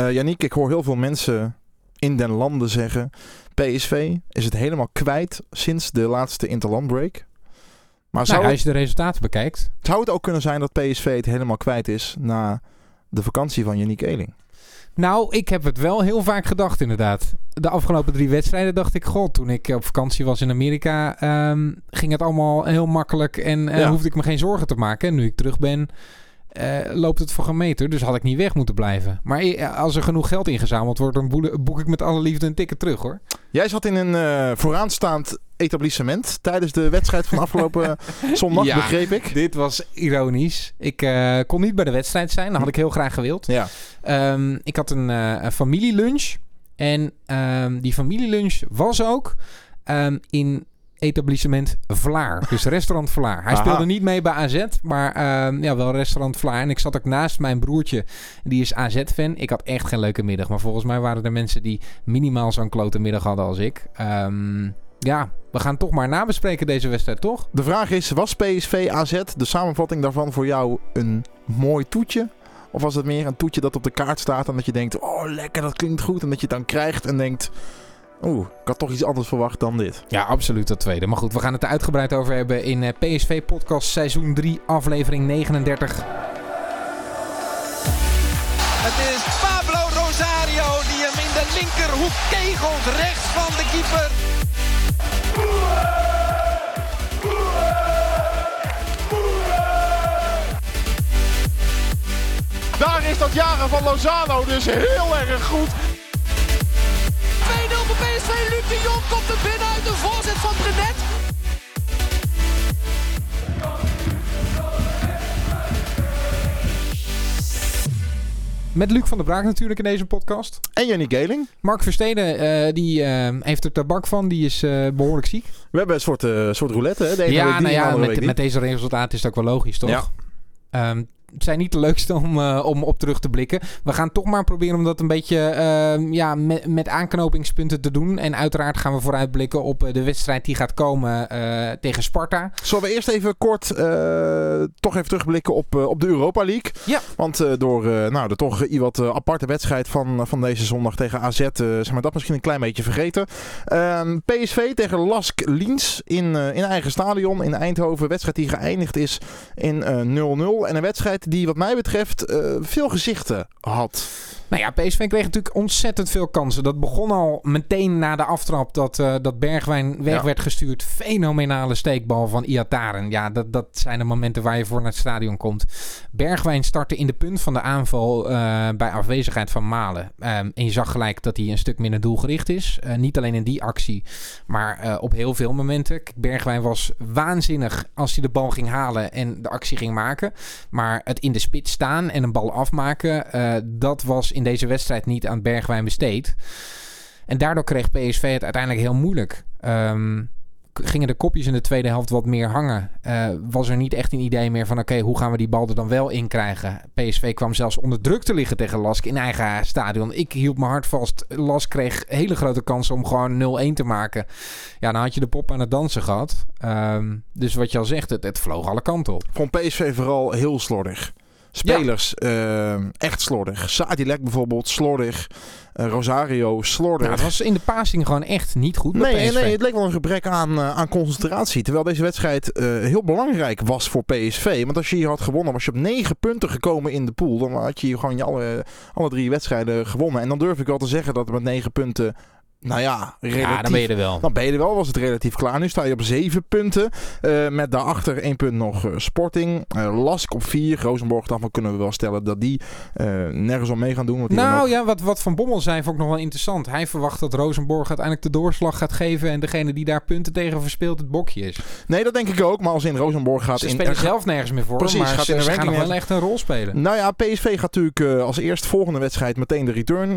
Uh, Yannick, ik hoor heel veel mensen in den landen zeggen... PSV is het helemaal kwijt sinds de laatste interlandbreak. Maar zou nou, als je de resultaten bekijkt... Zou het ook kunnen zijn dat PSV het helemaal kwijt is... na de vakantie van Yannick Eling? Nou, ik heb het wel heel vaak gedacht, inderdaad. De afgelopen drie wedstrijden dacht ik, god, toen ik op vakantie was in Amerika, ehm, ging het allemaal heel makkelijk en uh, hoefde ik me geen zorgen te maken. En nu ik terug ben, uh, loopt het voor een meter. Dus had ik niet weg moeten blijven. Maar eh, als er genoeg geld ingezameld wordt, dan boek ik met alle liefde een ticket terug hoor. Jij zat in een uh, vooraanstaand etablissement tijdens de wedstrijd van afgelopen zondag, ja, begreep ik. Dit was ironisch. Ik kon niet bij de wedstrijd zijn. Dat had ik heel graag gewild. Ja. Um, ik had een, een familielunch. En um, die familielunch was ook um, in etablissement Vlaar. Dus restaurant Vlaar. Hij speelde niet mee bij AZ, maar uh, ja, wel restaurant Vlaar. En ik zat ook naast mijn broertje, die is AZ-fan. Ik had echt geen leuke middag, maar volgens mij waren er mensen die minimaal zo'n klote middag hadden als ik. Um, ja, we gaan toch maar nabespreken deze wedstrijd, toch? De vraag is, was PSV AZ, de samenvatting daarvan voor jou een mooi toetje? Of was het meer een toetje dat op de kaart staat en dat je denkt, oh lekker, dat klinkt goed. En dat je het dan krijgt en denkt, Oeh, ik had toch iets anders verwacht dan dit. Ja, absoluut dat tweede. Maar goed, we gaan het er uitgebreid over hebben in eh, PSV Podcast seizoen 3, aflevering 39. Het is Pablo Rosario die hem in de linkerhoek kegelt, rechts van de keeper. Daar is dat jaren van Lozano dus heel erg goed. PSV. Luc de Jong komt er binnen uit de voorzet van Brenet. Met Luc van der Braak natuurlijk in deze podcast. En Jenny Geling. Mark Versteden, uh, die uh, heeft er tabak van. Die is uh, behoorlijk ziek. We hebben een soort, soort roulette. Hè? De ja, nou ja, met, met deze resultaten is dat ook wel logisch, toch? Ja. Um, zijn niet de leukste om, uh, om op terug te blikken. We gaan toch maar proberen om dat een beetje uh, ja, met, met aanknopingspunten te doen. En uiteraard gaan we vooruitblikken op eh, de wedstrijd die gaat komen uh, tegen Sparta. Zullen we eerst even kort toch even terugblikken op, op de Europa League? Ja. Want door nou, de toch wat aparte wedstrijd van, van deze zondag tegen AZ zijn we dat misschien een klein beetje vergeten. Ehm, PSV tegen Lask Liens in, in eigen stadion in Eindhoven. Wedstrijd die geëindigd is in 0-0. en een wedstrijd die wat mij betreft eh, veel gezichten had. Nou ja, PSV kreeg natuurlijk ontzettend veel kansen. Dat begon al meteen na de aftrap dat, uh, dat Bergwijn weg werd gestuurd. Fenomenale steekbal van Iataren. Ja, dat, dat zijn de momenten waar je voor naar het stadion komt. Bergwijn startte in de punt van de aanval uh, bij afwezigheid van Malen. Um, en je zag gelijk dat hij een stuk minder doelgericht is. Uh, niet alleen in die actie, maar op heel veel momenten. Bergwijn was waanzinnig als hij de bal ging halen en de actie ging maken. Maar het in de spits staan en een bal afmaken, dat was in deze wedstrijd niet aan Bergwijn besteed. En daardoor kreeg PSV het uiteindelijk heel moeilijk. Um, gingen de kopjes in de tweede helft wat meer hangen. Uh, was er niet echt een idee meer van... oké, hoe gaan we die bal er dan wel in krijgen? PSV kwam zelfs onder druk te liggen tegen Lask in eigen stadion. Ik hield mijn hart vast. Lask kreeg hele grote kansen om gewoon 0-1 te maken. Ja, dan had je de pop aan het dansen gehad. Um, dus wat je al zegt, het, het vloog alle kanten op. Vond PSV vooral heel slordig. Spelers ja. uh, echt slordig. Sadilek bijvoorbeeld, slordig. Uh, Rosario, slordig. Ja, het was in de passing gewoon echt niet goed nee, nee, het leek wel een gebrek aan, uh, aan concentratie. Terwijl deze wedstrijd heel belangrijk was voor PSV. Want als je hier had gewonnen, was je op negen punten gekomen in de pool. Dan had je hier gewoon je alle, alle drie wedstrijden gewonnen. En dan durf ik wel te zeggen dat er met negen punten nou ja, relatief, ja, dan ben je er wel. Dan ben je er wel, was het relatief klaar. Nu sta je op zeven punten. Uh, met daarachter één punt nog uh, Sporting. Uh, Lask op vier. Rosenborg, daarvan kunnen we wel stellen dat die nergens om mee gaan doen. Want nou ja, wat, wat Van Bommel zei vond ik nog wel interessant. Hij verwacht dat Rosenborg uiteindelijk de doorslag gaat geven. En degene die daar punten tegen verspeelt het bokje is. Nee, dat denk ik ook. Maar als in Rosenborg gaat... Ze in, spelen zelf nergens meer voor. Precies, maar gaat ze, in de ze gaan nog wel echt een rol spelen. Nou ja, PSV gaat natuurlijk als eerst volgende wedstrijd meteen de return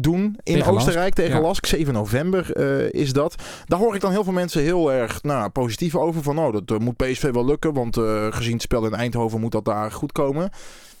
doen. In tegen Oostenrijk tegen ja. Lask. 7 november. Uh, is dat. Daar hoor ik dan heel veel mensen heel erg nou, positief over. Van oh, dat uh, moet PSV wel lukken. Want uh, gezien het spel in Eindhoven moet dat daar goed komen.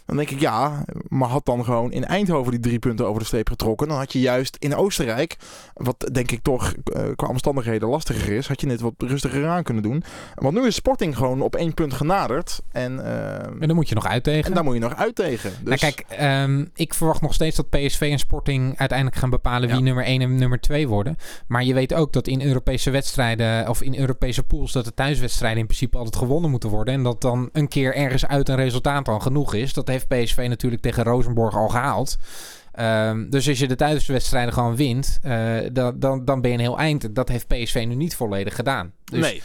Dan denk ik ja, maar had dan gewoon in Eindhoven die drie punten over de streep getrokken. Dan had je juist in Oostenrijk, wat denk ik toch uh, qua omstandigheden lastiger is, had je net wat rustiger aan kunnen doen. Want nu is Sporting gewoon op één punt genaderd. En, uh, en dan moet je nog uittegen. En daar moet je nog uittegen. Nou, dus... Nou kijk, um, ik verwacht nog steeds dat PSV en Sporting uiteindelijk gaan bepalen wie nummer 1 en nummer 2 worden. Maar je weet ook dat in Europese wedstrijden of in Europese pools dat de thuiswedstrijden in principe altijd gewonnen moeten worden. En dat dan een keer ergens uit een resultaat al genoeg is. Dat heeft PSV natuurlijk tegen Rosenborg al gehaald. Um, dus als je de thuiswedstrijden gewoon wint, uh, dan, dan, dan ben je een heel eind. Dat heeft PSV nu niet volledig gedaan. Dus nee.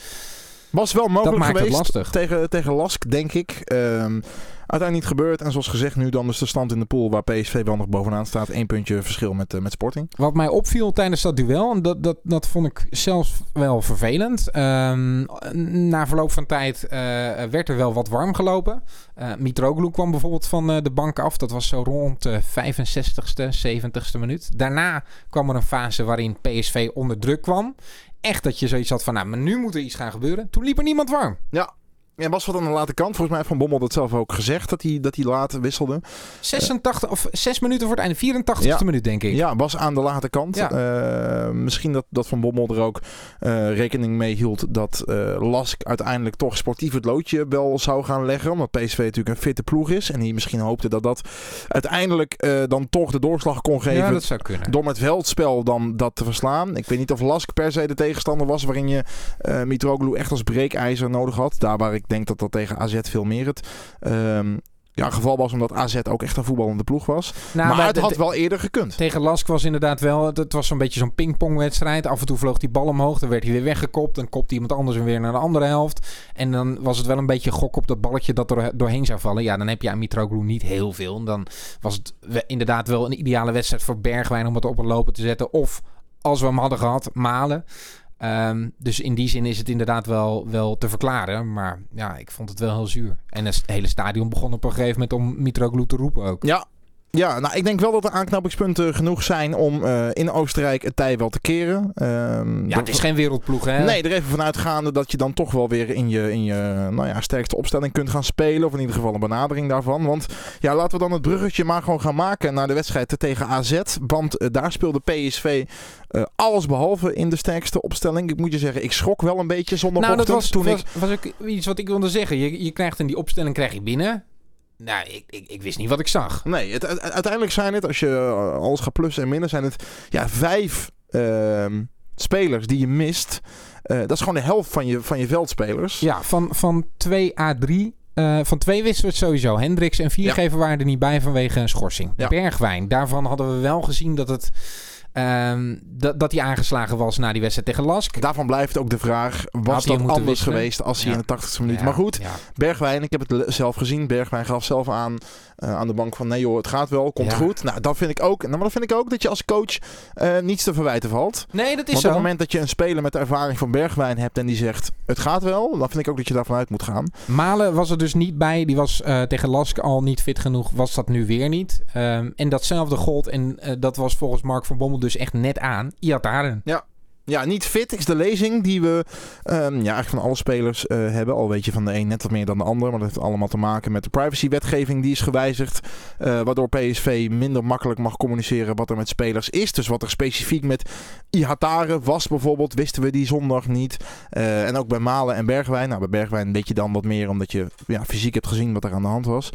Was wel mogelijk geweest tegen, tegen Lask, denk ik. Um, Uiteindelijk niet gebeurd. En zoals gezegd, nu dan dus de stand in de pool waar PSV wel nog bovenaan staat. Eén puntje verschil met, uh, met Sporting. Wat mij opviel tijdens dat duel, en dat, dat, dat vond ik zelfs wel vervelend. Um, na verloop van tijd uh, werd er wel wat warm gelopen. Uh, Mitroglou kwam bijvoorbeeld van de bank af. Dat was zo rond de 65ste, 70ste minuut. Daarna kwam er een fase waarin PSV onder druk kwam echt dat je zoiets had van, nou, maar nu moet er iets gaan gebeuren. Toen liep er niemand warm. Ja, ja, was wat aan de late kant. Volgens mij heeft Van Bommel dat zelf ook gezegd, dat hij, dat hij laat wisselde. 86 of 6 minuten voor het einde. 84ste minuut, denk ik. Ja, was aan de late kant. Ja. Uh, misschien dat, dat Van Bommel er ook uh, rekening mee hield dat uh, Lask uiteindelijk toch sportief het loodje wel zou gaan leggen. Omdat PSV natuurlijk een fitte ploeg is. En hij misschien hoopte dat dat uiteindelijk dan toch de doorslag kon geven. Ja, dat zou kunnen. Door met veldspel dan dat te verslaan. Ik weet niet of Lask per se de tegenstander was waarin je Mitroglou echt als breekijzer nodig had. Daar waar ik denk dat dat tegen AZ veel meer het um, ja, geval was omdat AZ ook echt een voetballende ploeg was. Nou, maar, het had wel eerder gekund. Tegen Lask was inderdaad wel... Het was zo'n beetje zo'n pingpongwedstrijd. Af en toe vloog die bal omhoog. Dan werd hij weer weggekopt. Dan kopte iemand anders weer naar de andere helft. En dan was het wel een beetje gok op dat balletje dat er doorheen zou vallen. Ja, dan heb je aan Mitroglou niet heel veel. Dan was het inderdaad wel een ideale wedstrijd voor Bergwijn om het op een lopen te zetten. Of als we hem hadden gehad, Malen. Um, dus in die zin is het inderdaad wel, wel te verklaren. Maar ja, ik vond het wel heel zuur. En het hele stadion begon op een gegeven moment om Mitroglou te roepen ook. Ja, ja, nou, ik denk wel dat er aanknopingspunten genoeg zijn om uh, in Oostenrijk het tij wel te keren. Um, ja, het is geen wereldploeg, hè? Nee, er even vanuitgaande dat je dan toch wel weer in je, in je nou ja, sterkste opstelling kunt gaan spelen. Of in ieder geval een benadering daarvan. Want ja, laten we dan het bruggetje maar gewoon gaan maken naar de wedstrijd tegen AZ. Want uh, daar speelde PSV uh, alles behalve in de sterkste opstelling. Ik moet je zeggen, ik schrok wel een beetje zonder nou, dat was, toen was, ik... was ook iets wat ik wilde zeggen. Je, je krijgt in die opstelling krijg je binnen. Nou, ik, ik, ik, wist niet wat ik zag. Nee, het, uiteindelijk zijn het, als je eh, alles gaat plussen en minnen, zijn het ja, vijf uh, spelers die je mist. Uh, dat is gewoon de helft van je, van je veldspelers. Ja, van, van 2 à 3 uh, van twee wisten we het sowieso. Hendricks en Viergever ja. waren er niet bij vanwege een schorsing. Ja. Bergwijn, daarvan hadden we wel gezien dat het Um, dat, hij aangeslagen was na die wedstrijd tegen Lask. Daarvan blijft ook de vraag: was dat anders geweest als hij in de 80ste minuut? maar goed, Bergwijn, ik heb het zelf gezien. Bergwijn gaf zelf aan uh, aan de bank van nee joh, het gaat wel, komt goed. Nou, dat vind ik ook. Nou, maar dan vind ik ook dat je als coach uh, niets te verwijten valt. Nee, dat is Want zo. op het moment dat je een speler met de ervaring van Bergwijn hebt en die zegt het gaat wel, dan vind ik ook dat je daarvan uit moet gaan. Malen was er dus niet bij. Die was uh, tegen Lask al niet fit genoeg. Was dat nu weer niet. Um, en datzelfde gold. En dat was volgens Mark van Bommel dus echt net aan. Iataren. Ja, ja, niet fit is de lezing die we um, ja, eigenlijk van alle spelers uh, hebben. Al weet je van de een net wat meer dan de ander. Maar dat heeft allemaal te maken met de privacywetgeving die is gewijzigd. Uh, waardoor PSV minder makkelijk mag communiceren wat er met spelers is. Dus wat er specifiek met Ihatare was bijvoorbeeld, wisten we die zondag niet. Uh, en ook bij Malen en Bergwijn. Nou, bij Bergwijn weet je dan wat meer omdat je ja, fysiek hebt gezien wat er aan de hand was.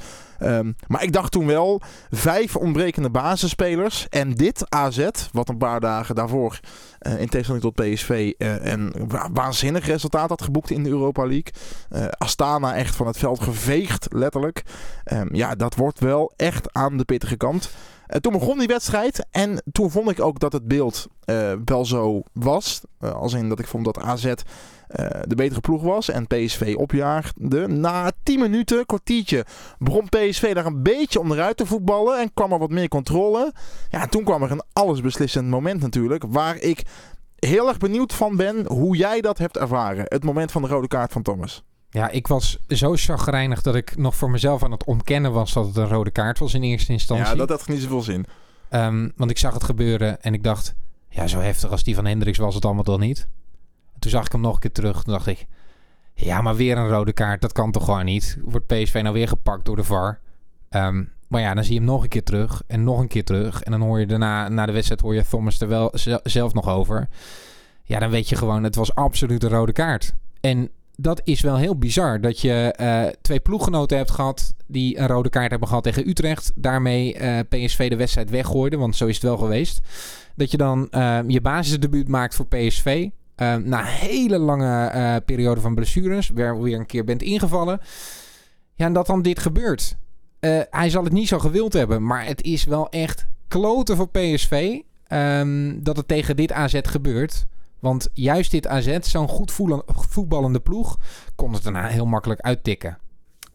Um, maar ik dacht toen wel, vijf ontbrekende basisspelers. En dit AZ, wat een paar dagen daarvoor uh, in tegenstelling tot PSV uh, een waanzinnig resultaat had geboekt in de Europa League. Uh, Astana echt van het veld geveegd, letterlijk. Um, ja, dat wordt wel echt aan de pittige kant. Uh, toen begon die wedstrijd en toen vond ik ook dat het beeld uh, wel zo was. Uh, als in dat ik vond dat AZ de betere ploeg was en PSV opjaagde. Na 10 minuten, kwartiertje, begon PSV daar een beetje onderuit te voetballen en kwam er wat meer controle. Ja, toen kwam er een allesbeslissend moment natuurlijk, waar ik heel erg benieuwd van ben hoe jij dat hebt ervaren. Het moment van de rode kaart van Thomas. Ja, ik was zo chagrijnig dat ik nog voor mezelf aan het ontkennen was dat het een rode kaart was in eerste instantie. Ja, dat had niet zoveel zin. Um, want ik zag het gebeuren en ik dacht, ja, zo heftig als die van Hendricks was het allemaal toch niet. Toen zag ik hem nog een keer terug. Toen dacht ik, ja, maar weer een rode kaart, dat kan toch gewoon niet. Wordt PSV nou weer gepakt door de VAR? Um, maar ja, dan zie je hem nog een keer terug en nog een keer terug. En dan hoor je daarna, na de wedstrijd, hoor je Thomas er wel zelf nog over. Ja, dan weet je gewoon, het was absoluut een rode kaart. En dat is wel heel bizar. Dat je uh, twee ploeggenoten hebt gehad die een rode kaart hebben gehad tegen Utrecht. Daarmee eh, PSV de wedstrijd weggooide, want zo is het wel geweest. Dat je dan uh, je basisdebuut maakt voor PSV. na een hele lange periode van blessures, waar weer een keer bent ingevallen. Ja, en dat dan dit gebeurt. hij zal het niet zo gewild hebben, maar het is wel echt kloten voor PSV. Um, dat het tegen dit AZ gebeurt. Want juist dit AZ, zo'n goed voetballende ploeg, kon het daarna heel makkelijk uittikken.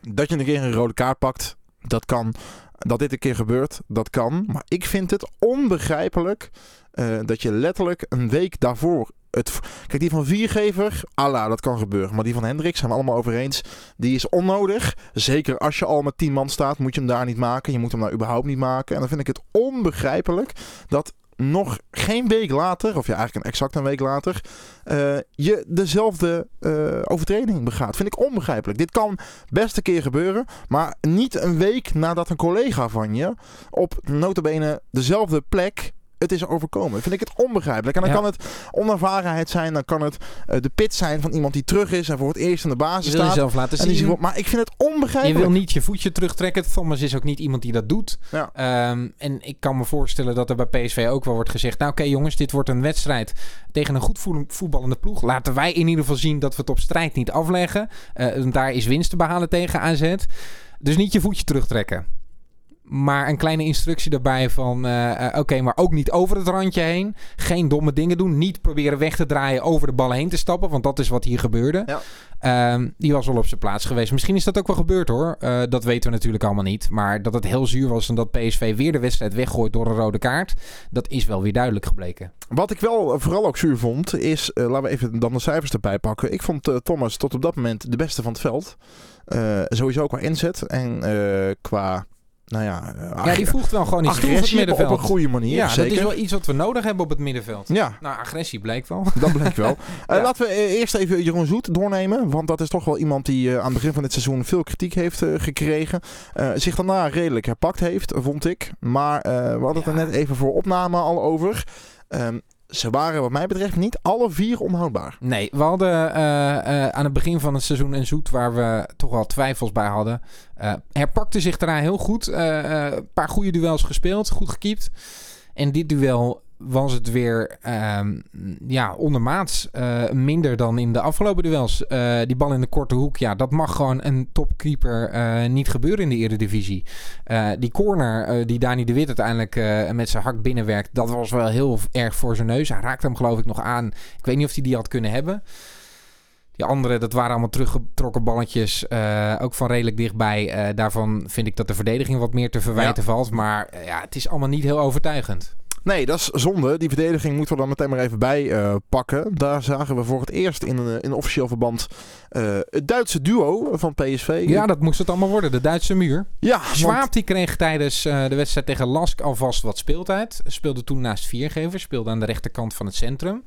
Dat je een keer een rode kaart pakt, dat kan. Dat dit een keer gebeurt, dat kan. Maar ik vind het onbegrijpelijk uh, dat je letterlijk een week daarvoor het, kijk, die van Viergever, Allah, dat kan gebeuren. Maar die van Hendrik zijn we allemaal over eens. Die is onnodig. Zeker als je al met 10 man staat, moet je hem daar niet maken. Je moet hem daar überhaupt niet maken. En dan vind ik het onbegrijpelijk dat nog geen week later, of ja, eigenlijk een exact een week later, uh, je dezelfde uh, overtreding begaat. Vind ik onbegrijpelijk. Dit kan best een keer gebeuren, maar niet een week nadat een collega van je op notabene dezelfde plek het is overkomen. Vind ik het onbegrijpelijk. En dan kan het onervarenheid zijn, dan kan het uh, de pit zijn van iemand die terug is en voor het eerst in de basis staat. Jezelf laten zien. Maar ik vind het onbegrijpelijk. Je wil niet je voetje terugtrekken. Thomas is ook niet iemand die dat doet. Ja. Um, en ik kan me voorstellen dat er bij PSV ook wel wordt gezegd: Nou, oké, okay, jongens, dit wordt een wedstrijd tegen een goed voetballende ploeg. Laten wij in ieder geval zien dat we het op strijd niet afleggen. Uh, daar is winst te behalen tegen AZ. Dus niet je voetje terugtrekken. Maar een kleine instructie daarbij van... Uh, oké, maar ook niet over het randje heen. Geen domme dingen doen. Niet proberen weg te draaien over de ballen heen te stappen. Want dat is wat hier gebeurde. Ja. Um, die was wel op zijn plaats geweest. Misschien is dat ook wel gebeurd hoor. Uh, dat weten we natuurlijk allemaal niet. Maar dat het heel zuur was en dat PSV weer de wedstrijd weggooit door een rode kaart. Dat is wel weer duidelijk gebleken. Wat ik wel vooral ook zuur vond is... laten we even dan de cijfers erbij pakken. Ik vond Thomas tot op dat moment de beste van het veld. sowieso qua inzet en qua nou ja, ja, die voegt wel gewoon iets toe op het middenveld. op een goede manier. Ja, zeker. dat is wel iets wat we nodig hebben op het middenveld. Ja. Nou, agressie blijkt wel. Dat blijkt wel. uh, Laten we eh, eerst even Jeroen Zoet doornemen. Want dat is toch wel iemand die uh, aan het begin van dit seizoen veel kritiek heeft uh, gekregen. zich daarna redelijk herpakt heeft, vond ik. Maar we hadden het er net even voor opname al over. Um, ze waren wat mij betreft niet alle vier onhoudbaar. Nee, we hadden uh, uh, aan het begin van het seizoen een zoet waar we toch wel twijfels bij hadden. Uh, herpakte zich daarna heel goed. Een paar goede duels gespeeld, goed gekiept. En dit duel was het weer um, ja, ondermaats uh, minder dan in de afgelopen duels. Uh, die bal in de korte hoek, ja, dat mag gewoon een topkeeper uh, niet gebeuren in de Eredivisie. die corner die Dani de Wit uiteindelijk met zijn hak binnenwerkt, dat was wel heel erg voor zijn neus. Hij raakte hem geloof ik nog aan. Ik weet niet of hij die had kunnen hebben. Die andere, dat waren allemaal teruggetrokken balletjes. ook van redelijk dichtbij. daarvan vind ik dat de verdediging wat meer te verwijten valt. Maar ja, het is allemaal niet heel overtuigend. Nee, dat is zonde. Die verdediging moeten we dan meteen maar even bij uh, pakken. Daar zagen we voor het eerst in, uh, in officieel verband uh, het Duitse duo van PSV. Ja, dat moest het allemaal worden. De Duitse muur. Ja, Schwab want... die kreeg tijdens de wedstrijd tegen Lask alvast wat speeltijd. Speelde toen naast Viergever. Speelde aan de rechterkant van het centrum.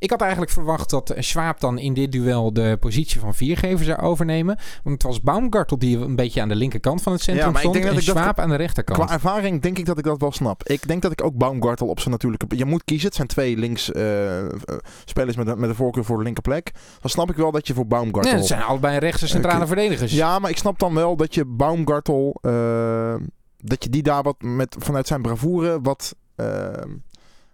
Ik had eigenlijk verwacht dat Schwab dan in dit duel de positie van viergever zou overnemen. Want het was Baumgartel die een beetje aan de linkerkant van het centrum ja, maar stond. Ik denk dat en Schwab aan de rechterkant. Qua ervaring denk ik dat ik dat wel snap. Ik denk dat ik ook Baumgartel op zijn natuurlijke... Je moet kiezen. Het zijn twee links uh, spelers met, met de voorkeur voor de linkerplek. Dan snap ik wel dat je voor Baumgartel... Ja, het zijn allebei rechtse centrale verdedigers. Ja, maar ik snap dan wel dat je Baumgartel... Uh, dat je die daar wat met, vanuit zijn bravoure wat...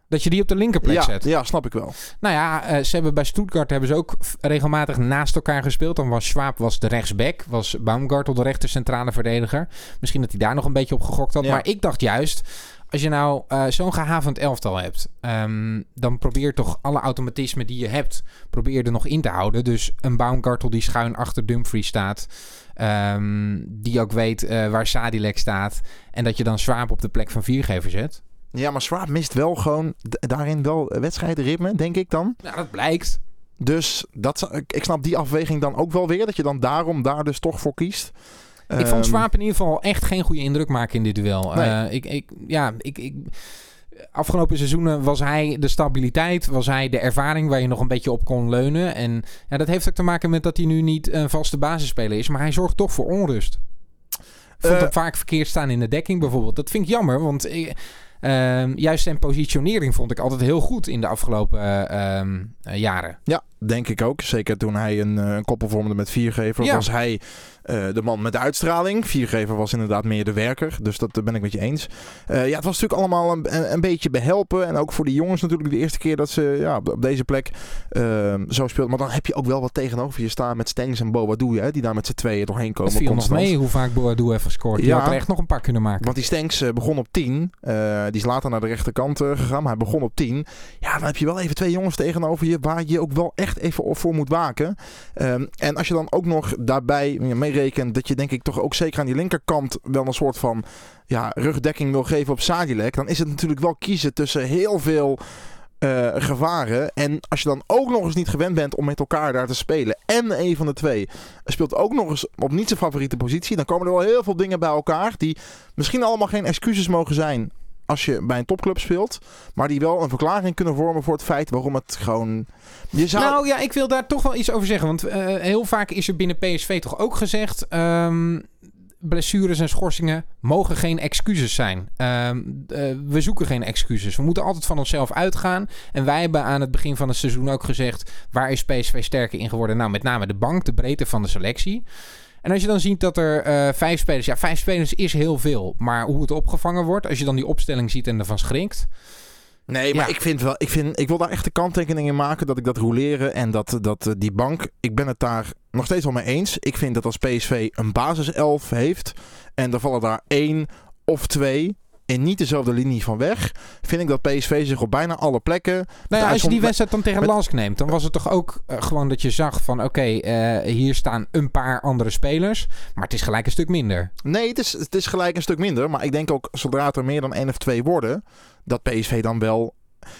Dat je die op de linkerplek ja, zet. Ja, snap ik wel. Nou ja, uh, ze hebben bij Stuttgart hebben ze ook regelmatig naast elkaar gespeeld. Dan was Schwab was de rechtsback, was Baumgartel de rechter centrale verdediger. Misschien dat hij daar nog een beetje op gegokt had. Maar ik dacht juist, als je nou uh, zo'n gehavend elftal hebt, um, dan probeer toch alle automatismen die je hebt, probeer er nog in te houden. Dus een Baumgartel die schuin achter Dumfries staat. Um, die ook weet uh, waar Sadilek staat. En dat je dan Schwab op de plek van viergever zet. Ja, maar Schwab mist wel gewoon daarin wel wedstrijdritme, denk ik dan. Ja, dat blijkt. Dus dat, ik snap die afweging dan ook wel weer. Dat je dan daarom daar dus toch voor kiest. Ik um, vond Swaap in ieder geval echt geen goede indruk maken in dit duel. Nee. Uh, ik, ik, ja, ik, ik, afgelopen seizoenen was hij de stabiliteit, was hij de ervaring waar je nog een beetje op kon leunen. En ja, dat heeft ook te maken met dat hij nu niet een vaste basisspeler is, maar hij zorgt toch voor onrust. Vond hem vaak verkeerd staan in de dekking bijvoorbeeld. Dat vind ik jammer, want... Ehm, juist zijn positionering vond ik altijd heel goed in de afgelopen ehm, jaren. Ja, denk ik ook. Zeker toen hij een, een koppel vormde met Viergever. Ja. Was hij uh, de man met de uitstraling. Viergever was inderdaad meer de werker. Dus dat ben ik met je eens. Uh, ja, het was natuurlijk allemaal een, een, beetje behelpen. En ook voor die jongens natuurlijk de eerste keer dat ze ja, op deze plek uh, zo speelt. Maar dan heb je ook wel wat tegenover je staan met Stengs en Boadou. Hè, die daar met z'n tweeën doorheen komen. Het viel nog mee hoe vaak Boadou heeft gescoord. Die ja, had er echt nog een paar kunnen maken. Want die Stengs begon op 10. die is later naar de rechterkant gegaan. Maar hij begon op 10. Ja, dan heb je wel even twee jongens tegenover je. Waar je ook wel echt even voor moet waken. Um, en als je dan ook nog daarbij mee dat je denk ik toch ook zeker aan die linkerkant wel een soort van ja, rugdekking wil geven op Sadilek. Dan is het natuurlijk wel kiezen tussen heel veel uh, gevaren. En als je dan ook nog eens niet gewend bent om met elkaar daar te spelen. En een van de twee speelt ook nog eens op niet zijn favoriete positie. Dan komen er wel heel veel dingen bij elkaar. Die misschien allemaal geen excuses mogen zijn als je bij een topclub speelt. Maar die wel een verklaring kunnen vormen voor het feit waarom het gewoon. Je zou... Nou ja, ik wil daar toch wel iets over zeggen. Want uh, heel vaak is er binnen PSV toch ook gezegd. Um, blessures en schorsingen mogen geen excuses zijn. Um, uh, we zoeken geen excuses. We moeten altijd van onszelf uitgaan. En wij hebben aan het begin van het seizoen ook gezegd: waar is PSV sterker in geworden? Nou, met name de bank, de breedte van de selectie. En als je dan ziet dat er uh, vijf spelers... Ja, vijf spelers is heel veel. Maar hoe het opgevangen wordt... Als je dan die opstelling ziet en ervan schrikt... Nee, maar ik vind wel, ik, vind, ik wil daar echt de kanttekeningen maken dat ik dat roleren en dat, dat die bank, ik ben het daar nog steeds wel mee eens. Ik vind dat als PSV een basiself heeft en er vallen daar één of twee in niet dezelfde linie van weg, vind ik dat PSV zich op bijna alle plekken. Nou ja, als je die wedstrijd dan tegen met... Lask neemt, dan was het toch ook uh, gewoon dat je zag van oké, okay, uh, hier staan een paar andere spelers, maar het is gelijk een stuk minder. Nee, het is, het is gelijk een stuk minder, maar ik denk ook zodra er meer dan één of twee worden, dat PSV dan wel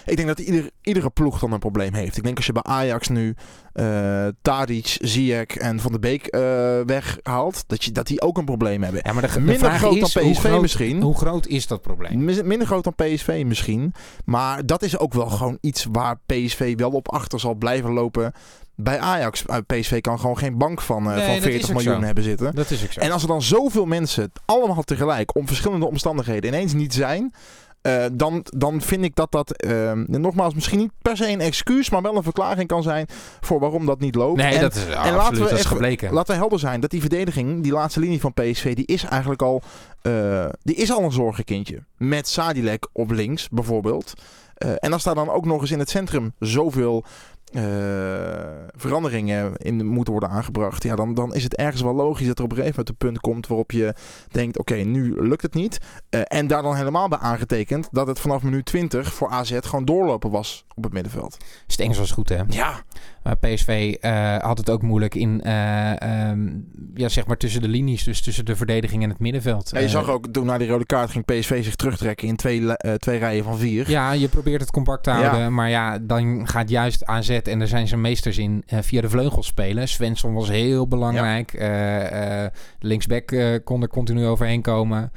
ik denk dat ieder, iedere ploeg dan een probleem heeft. Ik denk als je bij Ajax nu uh, Tadic, Ziyech en Van de Beek uh, weghaalt, dat, je, dat die ook een probleem hebben. Ja, maar de, minder groot is, dan PSV groot, misschien. Hoe groot is dat probleem? Minder groot dan PSV misschien. Maar dat is ook wel gewoon iets waar PSV wel op achter zal blijven lopen bij Ajax. Uh, PSV kan gewoon geen bank van, uh, nee, van 40 miljoen hebben zitten. Dat is ook zo. En als er dan zoveel mensen allemaal tegelijk om verschillende omstandigheden ineens niet zijn, uh, dan, dan vind ik dat dat, uh, nogmaals, misschien niet per se een excuus, maar wel een verklaring kan zijn voor waarom dat niet loopt. Nee, en, dat is, en absoluut, laten we dat is gebleken. Laten we helder zijn dat die verdediging, die laatste linie van PSV, die is eigenlijk al, uh, die is al een zorgenkindje. Met Sadilek op links bijvoorbeeld. en als daar dan ook nog eens in het centrum zoveel uh, veranderingen in moeten worden aangebracht, ja, dan, dan is het ergens wel logisch dat er op een gegeven moment een punt komt waarop je denkt: oké, okay, nu lukt het niet. Uh, en daar dan helemaal bij aangetekend dat het vanaf minuut 20 voor AZ gewoon doorlopen was op het middenveld. Stengs was goed, hè? Ja. Maar PSV uh, had het ook moeilijk in, um, ja, zeg maar tussen de linies, dus tussen de verdediging en het middenveld. Ja, je zag ook toen naar die rode kaart ging PSV zich terugtrekken in twee, twee rijen van vier. Ja, je probeert het compact te houden, ja. maar ja, dan gaat juist AZ en daar zijn ze meesters in uh, via de vleugels spelen. Svensson was heel belangrijk. Ja. Uh, linksback kon er continu overheen komen.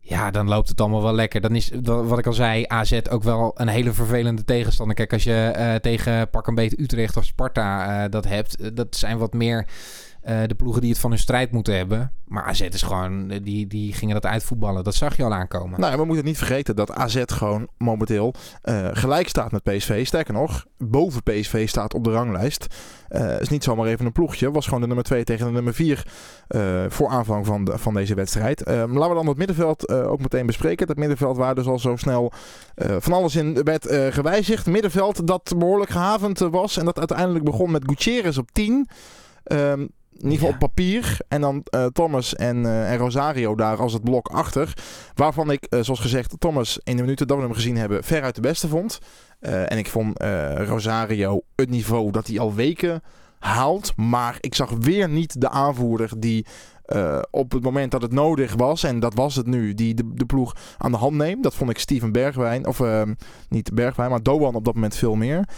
Ja, dan loopt het allemaal wel lekker. Dan is, wat ik al zei, AZ ook wel een hele vervelende tegenstander. Kijk, als je tegen pak een beetje Utrecht of Sparta dat hebt, dat zijn wat meer uh, de ploegen die het van hun strijd moeten hebben. Maar AZ is gewoon, eh, die, die gingen dat uitvoetballen. Dat zag je al aankomen. Nou, we moeten niet vergeten dat AZ gewoon momenteel uh, gelijk staat met PSV. Sterker nog, boven PSV staat op de ranglijst. Uh, is niet zomaar even een ploegje. Was gewoon de nummer 2 tegen de nummer 4 voor aanvang van, de, van deze wedstrijd. laten we dan het middenveld ook meteen bespreken. Dat middenveld waar dus al zo snel van alles in werd gewijzigd. Middenveld dat behoorlijk gehavend was. En dat uiteindelijk begon met Gutierrez op 10. Um, in ieder geval op papier. En dan uh, Thomas en, uh, en, Rosario daar als het blok achter. Waarvan ik, uh, zoals gezegd, Thomas in de minuten dat we hem gezien hebben, veruit de beste vond. en ik vond Rosario het niveau dat hij al weken haalt. Maar ik zag weer niet de aanvoerder die op het moment dat het nodig was, en dat was het nu, die de, de ploeg aan de hand neemt. Dat vond ik Steven Bergwijn, of niet Bergwijn, maar Doan op dat moment veel meer.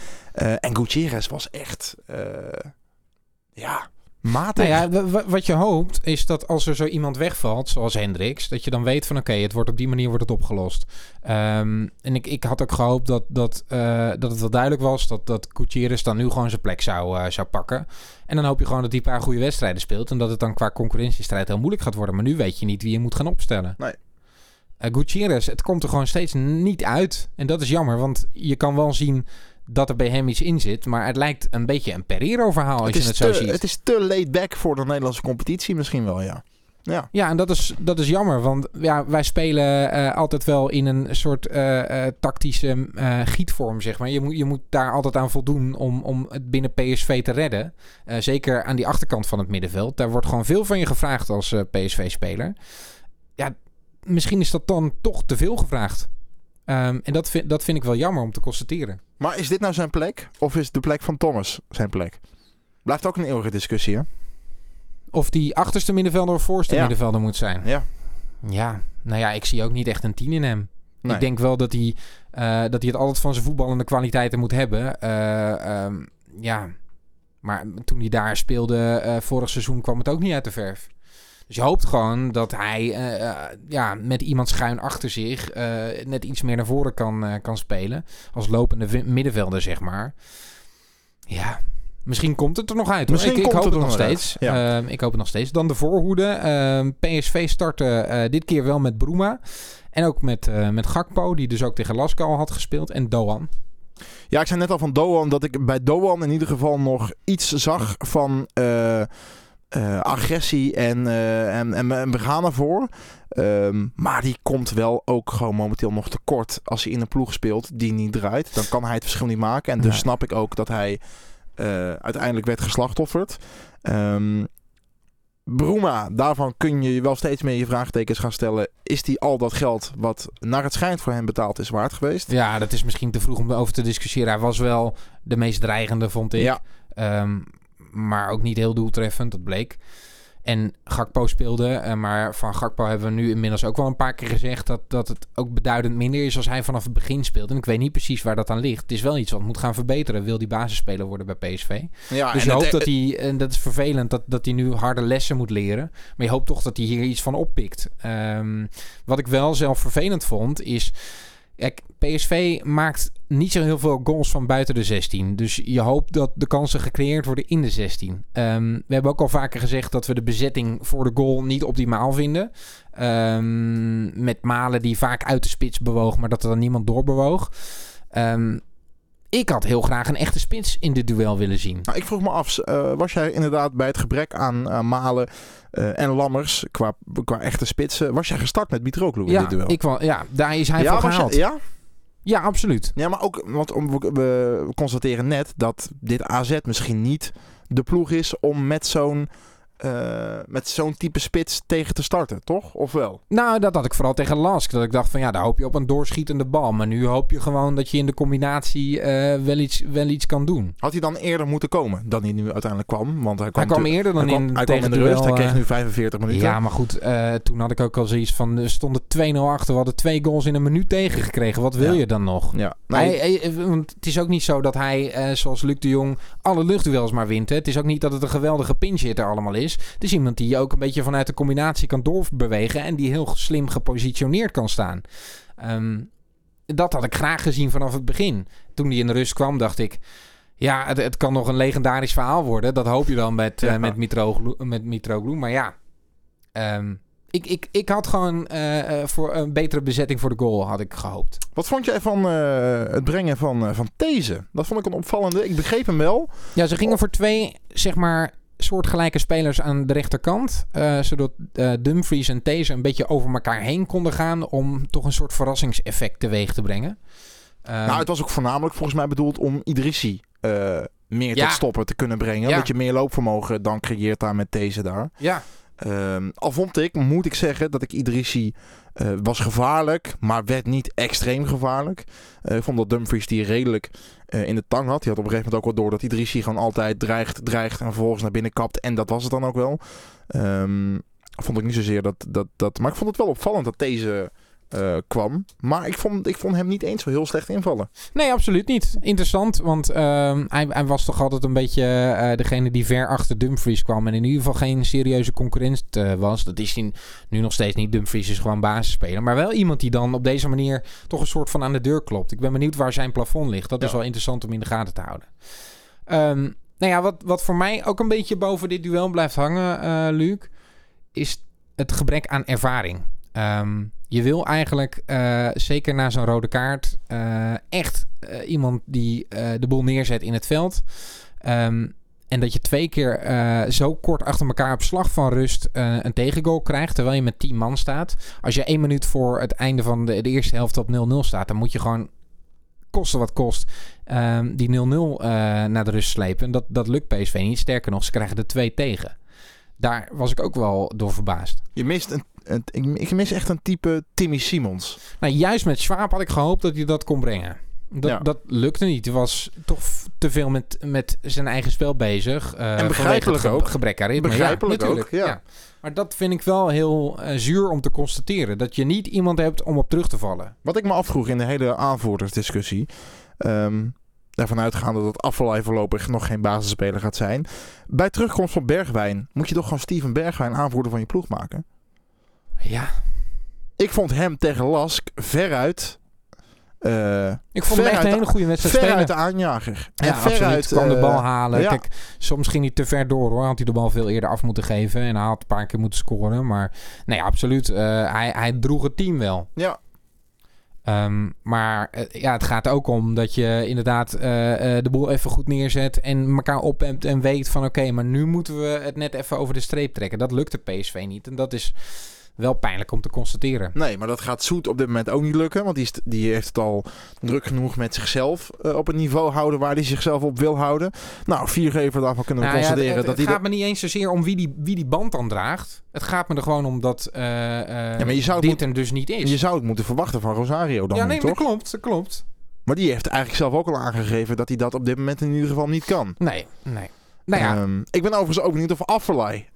en Gutierrez was echt, ja matig. Nou ja, wat je hoopt is dat als er zo iemand wegvalt, zoals Hendricks, dat je dan weet van oké, het wordt op die manier wordt het opgelost. Ehm, en ik, ik had ook gehoopt dat, dat, uh, dat het wel duidelijk was dat, dat Gutierrez dan nu gewoon zijn plek zou, uh, zou pakken. En dan hoop je gewoon dat hij een paar goede wedstrijden speelt en dat het dan qua concurrentiestrijd heel moeilijk gaat worden. Maar nu weet je niet wie je moet gaan opstellen. Nee. Uh, Gutierrez, het komt er gewoon steeds niet uit. En dat is jammer, want je kan wel zien dat er bij hem iets in zit. Maar het lijkt een beetje een Pereiro-verhaal als je het zo ziet. Het is te laid back voor de Nederlandse competitie misschien wel, ja. Ja, ja en dat is, dat is jammer. Want ja, wij spelen uh, altijd wel in een soort uh, uh, tactische gietvorm, zeg maar. Je moet, je moet daar altijd aan voldoen om, om het binnen PSV te redden. zeker aan die achterkant van het middenveld. Daar wordt gewoon veel van je gevraagd als PSV-speler. Ja, misschien is dat dan toch te veel gevraagd. Um, en dat vind, dat vind ik wel jammer om te constateren. Maar is dit nou zijn plek? Of is de plek van Thomas zijn plek? Blijft ook een eeuwige discussie, hè? Of die achterste middenvelder of voorste middenvelder moet zijn. Ja. Ja, nou ja, ik zie ook niet echt een tien in hem. Ik denk wel dat hij, uh, dat hij het altijd van zijn voetballende kwaliteiten moet hebben. Uh, um, ja, maar toen hij daar speelde uh, vorig seizoen kwam het ook niet uit de verf. Dus je hoopt gewoon dat hij uh, ja, met iemand schuin achter zich uh, net iets meer naar voren kan, kan spelen. Als lopende middenvelder, zeg maar. Ja, misschien komt het er nog uit. Misschien ik, komt ik hoop het, het nog steeds. Ja. ik hoop het nog steeds. Dan de voorhoede. Ehm, PSV startte dit keer wel met Bruma. En ook met, met Gakpo, die dus ook tegen Lasco al had gespeeld. En Doan. Ja, ik zei net al van Doan dat ik bij Doan in ieder geval nog iets zag van... Uh, agressie en, uh, en, en, en, we gaan ervoor. Um, maar die komt wel ook gewoon momenteel nog tekort. Als hij in een ploeg speelt die niet draait, dan kan hij het verschil niet maken. En dus nee. snap ik ook dat hij uh, uiteindelijk werd geslachtofferd. Um, Bruma, daarvan kun je wel steeds meer je vraagtekens gaan stellen. Is die al dat geld wat naar het schijnt voor hem betaald is waard geweest? Ja, dat is misschien te vroeg om over te discussiëren. Hij was wel de meest dreigende, vond ik. Ja. Um, maar ook niet heel doeltreffend, dat bleek. En Gakpo speelde, uh, maar van Gakpo hebben we nu inmiddels ook wel een paar keer gezegd dat, dat het ook beduidend minder is als hij vanaf het begin speelt. En ik weet niet precies waar dat aan ligt. Het is wel iets wat moet gaan verbeteren. Wil die basisspeler worden bij PSV? Ja, dus je hoopt dat hij, en dat is vervelend, dat, dat hij nu harde lessen moet leren. Maar je hoopt toch dat hij hier iets van oppikt. Um, wat ik wel zelf vervelend vond, is Kijk, PSV maakt niet zo heel veel goals van buiten de 16. Dus je hoopt dat de kansen gecreëerd worden in de 16. Um, we hebben ook al vaker gezegd dat we de bezetting voor de goal niet optimaal vinden. Um, met Malen die vaak uit de spits bewoog, maar dat er dan niemand doorbewoog. Um, ik had heel graag een echte spits in dit duel willen zien. Nou, ik vroeg me af, uh, was jij inderdaad bij het gebrek aan uh, Malen uh, en Lammers qua, qua echte spitsen, was jij gestart met Mitroglou in ja, dit duel? Ik ja, daar is hij ja, voor gehaald. Ja? Ja, absoluut. Ja, maar ook, want we constateren net dat dit AZ misschien niet de ploeg is om met zo'n uh, met zo'n type spits tegen te starten, toch? Of wel? Nou, dat had ik vooral tegen Lask. Dat ik dacht van ja, daar hoop je op een doorschietende bal. Maar nu hoop je gewoon dat je in de combinatie uh, wel, iets, wel iets kan doen. Had hij dan eerder moeten komen dan hij nu uiteindelijk kwam? Want hij kwam, hij kwam eerder dan hij kwam, in, hij kwam in de rust. Hij kreeg nu 45 minuten. Ja, maar goed. Uh, toen had ik ook al zoiets van, er stonden 2-0 achter. We hadden twee goals in een minuut tegengekregen. Wat wil ja. je dan nog? Ja. Nee. Hij, hij, want het is ook niet zo dat hij, zoals Luc de Jong, alle luchtduels maar wint. Hè. Het is ook niet dat het een geweldige pinch hitter allemaal is. Het is iemand die je ook een beetje vanuit de combinatie kan doorbewegen en die heel slim gepositioneerd kan staan. Um, dat had ik graag gezien vanaf het begin. Toen hij in de rust kwam, dacht ik. Ja, het, het kan nog een legendarisch verhaal worden. Dat hoop je dan met, ja. uh, met, Mitroglou, met Mitroglou. Maar ja, um, ik, ik, ik had gewoon uh, voor een betere bezetting voor de goal had ik gehoopt. Wat vond jij van uh, het brengen van, van These? Dat vond ik een opvallende. Ik begreep hem wel. Ja, ze gingen voor twee, zeg maar, soortgelijke spelers aan de rechterkant. Uh, zodat uh, Dumfries en These een beetje over elkaar heen konden gaan. Om toch een soort verrassingseffect teweeg te brengen. Um, nou, het was ook voornamelijk volgens mij bedoeld om Idrissi uh, meer ja. tot stoppen te kunnen brengen. Ja. Dat je meer loopvermogen dan creëert daar met deze daar. Ja. Um, al vond ik, moet ik zeggen, dat ik Idrissi uh, was gevaarlijk, maar werd niet extreem gevaarlijk. Uh, ik vond dat Dumfries die redelijk uh, in de tang had. Die had op een gegeven moment ook wel door dat Idrissi gewoon altijd dreigt, dreigt en vervolgens naar binnen kapt. En dat was het dan ook wel. Um, vond ik niet zozeer dat, dat, dat... Maar ik vond het wel opvallend dat deze uh, kwam. Maar ik vond, ik vond hem niet eens zo heel slecht invallen. Nee, absoluut niet. Interessant, want uh, hij, hij, was toch altijd een beetje uh, degene die ver achter Dumfries kwam. En in ieder geval geen serieuze concurrent was. Dat is hij nu nog steeds niet. Dumfries is gewoon basisspeler. Maar wel iemand die dan op deze manier toch een soort van aan de deur klopt. Ik ben benieuwd waar zijn plafond ligt. Dat is wel interessant om in de gaten te houden. Um, nou ja, wat, wat voor mij ook een beetje boven dit duel blijft hangen, Luc, is het gebrek aan ervaring. Um, je wil eigenlijk, uh, zeker na zo'n rode kaart, uh, echt uh, iemand die de boel neerzet in het veld. Um, en dat je twee keer zo kort achter elkaar op slag van rust een tegengoal krijgt, terwijl je met 10 man staat. Als je één minuut voor het einde van de, de eerste helft op 0-0 staat, dan moet je gewoon kosten wat kost, um, die 0-0 naar de rust slepen. En dat, dat lukt PSV niet. Sterker nog, ze krijgen er twee tegen. Daar was ik ook wel door verbaasd. Je mist een ik, ik mis echt een type Timmy Simons. Nou, juist met Schwab had ik gehoopt dat hij dat kon brengen. Dat, dat lukte niet. Hij was toch te veel met, met zijn eigen spel bezig. Uh, en begrijpelijk ook. Gebrek aan ritme. Begrijpelijk ook, ja. Maar dat vind ik wel heel uh, zuur om te constateren. Dat je niet iemand hebt om op terug te vallen. Wat ik me afvroeg in de hele aanvoerdersdiscussie... Um, ervan uitgaande dat Afvalai voorlopig nog geen basisspeler gaat zijn. Bij terugkomst van Bergwijn moet je toch gewoon Steven Bergwijn aanvoerder van je ploeg maken? Ja. Ik vond hem tegen Lask veruit... Uh, ik vond hem echt een hele goede wedstrijd ver uit de aanjager. En ja, veruit kwam de bal eh, halen. Kijk, soms ging hij te ver door hoor. Had hij de bal veel eerder af moeten geven. En hij had een paar keer moeten scoren. Maar nee, absoluut. Uh, hij, hij droeg het team wel. Ja. Um, maar ja, het gaat ook om dat je inderdaad de boel even goed neerzet en elkaar ophemt en weet van oké, maar nu moeten we het net even over de streep trekken. Dat lukte PSV niet. En dat is wel pijnlijk om te constateren. Nee, maar dat gaat Zoet op dit moment ook niet lukken. Want die, is, die heeft het al druk genoeg met zichzelf uh, op het niveau houden waar hij zichzelf op wil houden. Nou, viergever daarvan kunnen we nou, constateren. Ja, het, het, dat gaat me niet eens zozeer om wie die, wie die band dan draagt. Het gaat me er gewoon om dat uh, ja, maar je zou dit er dus niet is. Je zou het moeten verwachten van Rosario dan Ja, nee, toch? dat klopt. Dat klopt. Maar die heeft eigenlijk zelf ook al aangegeven dat hij dat op dit moment in ieder geval niet kan. Nee, nee. Nou ja. Um, ik ben overigens ook benieuwd of Affelay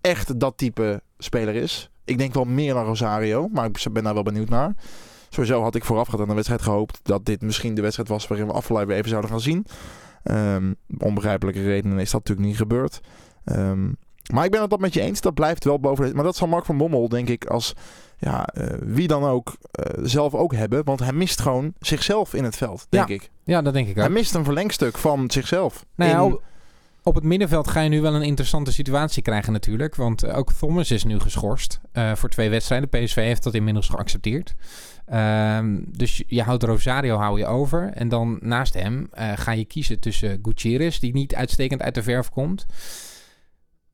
echt dat type speler is. Ik denk wel meer dan Rosario, maar ik ben daar wel benieuwd naar. Sowieso had ik voorafgaand aan de wedstrijd gehoopt dat dit misschien de wedstrijd was waarin we weer even zouden gaan zien. Um, onbegrijpelijke redenen is dat natuurlijk niet gebeurd. Um, maar ik ben het dat met je eens. Dat blijft wel boven. Maar dat zal Mark van Bommel, denk ik, als ja, uh, wie dan ook, uh, zelf ook hebben. Want hij mist gewoon zichzelf in het veld, denk ja. ik. Ja, dat denk ik ook. Hij mist een verlengstuk van zichzelf. Nou in op het middenveld ga je nu wel een interessante situatie krijgen natuurlijk. Want eh, ook Thomas is nu geschorst uh, voor twee wedstrijden. PSV heeft dat inmiddels geaccepteerd. Um, dus je houdt Rosario hou je over. En dan naast hem uh, ga je kiezen tussen Gutierrez, die niet uitstekend uit de verf komt.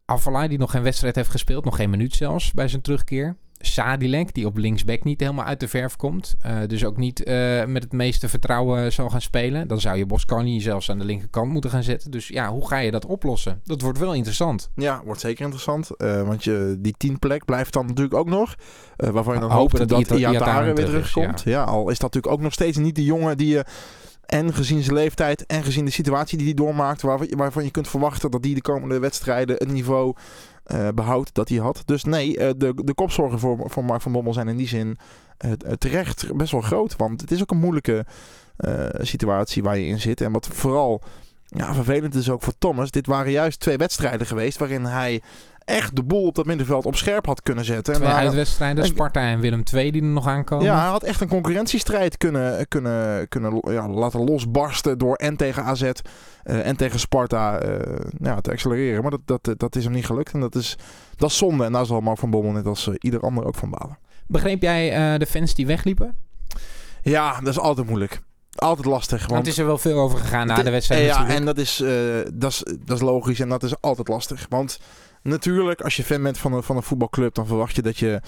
Avalai, die nog geen wedstrijd heeft gespeeld. Nog geen minuut zelfs bij zijn terugkeer. Sadilek, die op linksback niet helemaal uit de verf komt. Uh, dus ook niet uh, met het meeste vertrouwen zal gaan spelen. Dan zou je Boscani zelfs aan de linkerkant moeten gaan zetten. Dus ja, hoe ga je dat oplossen? Dat wordt wel interessant. Ja, wordt zeker interessant. Uh, want je, die tien plek blijft dan natuurlijk ook nog. waarvan je dan hoopt dat, dat Iatare weer terugkomt. Ja. ja, al is dat natuurlijk ook nog steeds niet de jongen die je... En gezien zijn leeftijd en gezien de situatie die hij doormaakt, waarvan je kunt verwachten dat die de komende wedstrijden het niveau behoud dat hij had. Dus nee, uh, de, de kopzorgen voor, voor Mark van Bommel zijn in die zin uh, terecht best wel groot. Want het is ook een moeilijke situatie waar je in zit. En wat vooral ja, vervelend is ook voor Thomas. Dit waren juist twee wedstrijden geweest waarin hij echt de boel op dat middenveld op scherp had kunnen zetten. Twee uitwedstrijden, Sparta en Willem II die er nog aankomen. Ja, hij had echt een concurrentiestrijd kunnen, kunnen, kunnen ja, laten losbarsten door en tegen AZ uh, en tegen Sparta uh, ja, te accelereren. Maar dat, dat, dat is hem niet gelukt en dat is, dat is zonde. En daar zal Mark van Bommel net als uh, ieder ander ook van balen. Begreep jij de fans die wegliepen? Ja, dat is altijd moeilijk altijd lastig. Want het is er wel veel over gegaan na de, wedstrijd. Ja, natuurlijk. en dat is, uh, dat, is, dat is logisch en dat is altijd lastig. Want natuurlijk, als je fan bent van een, van een voetbalclub, dan verwacht je dat je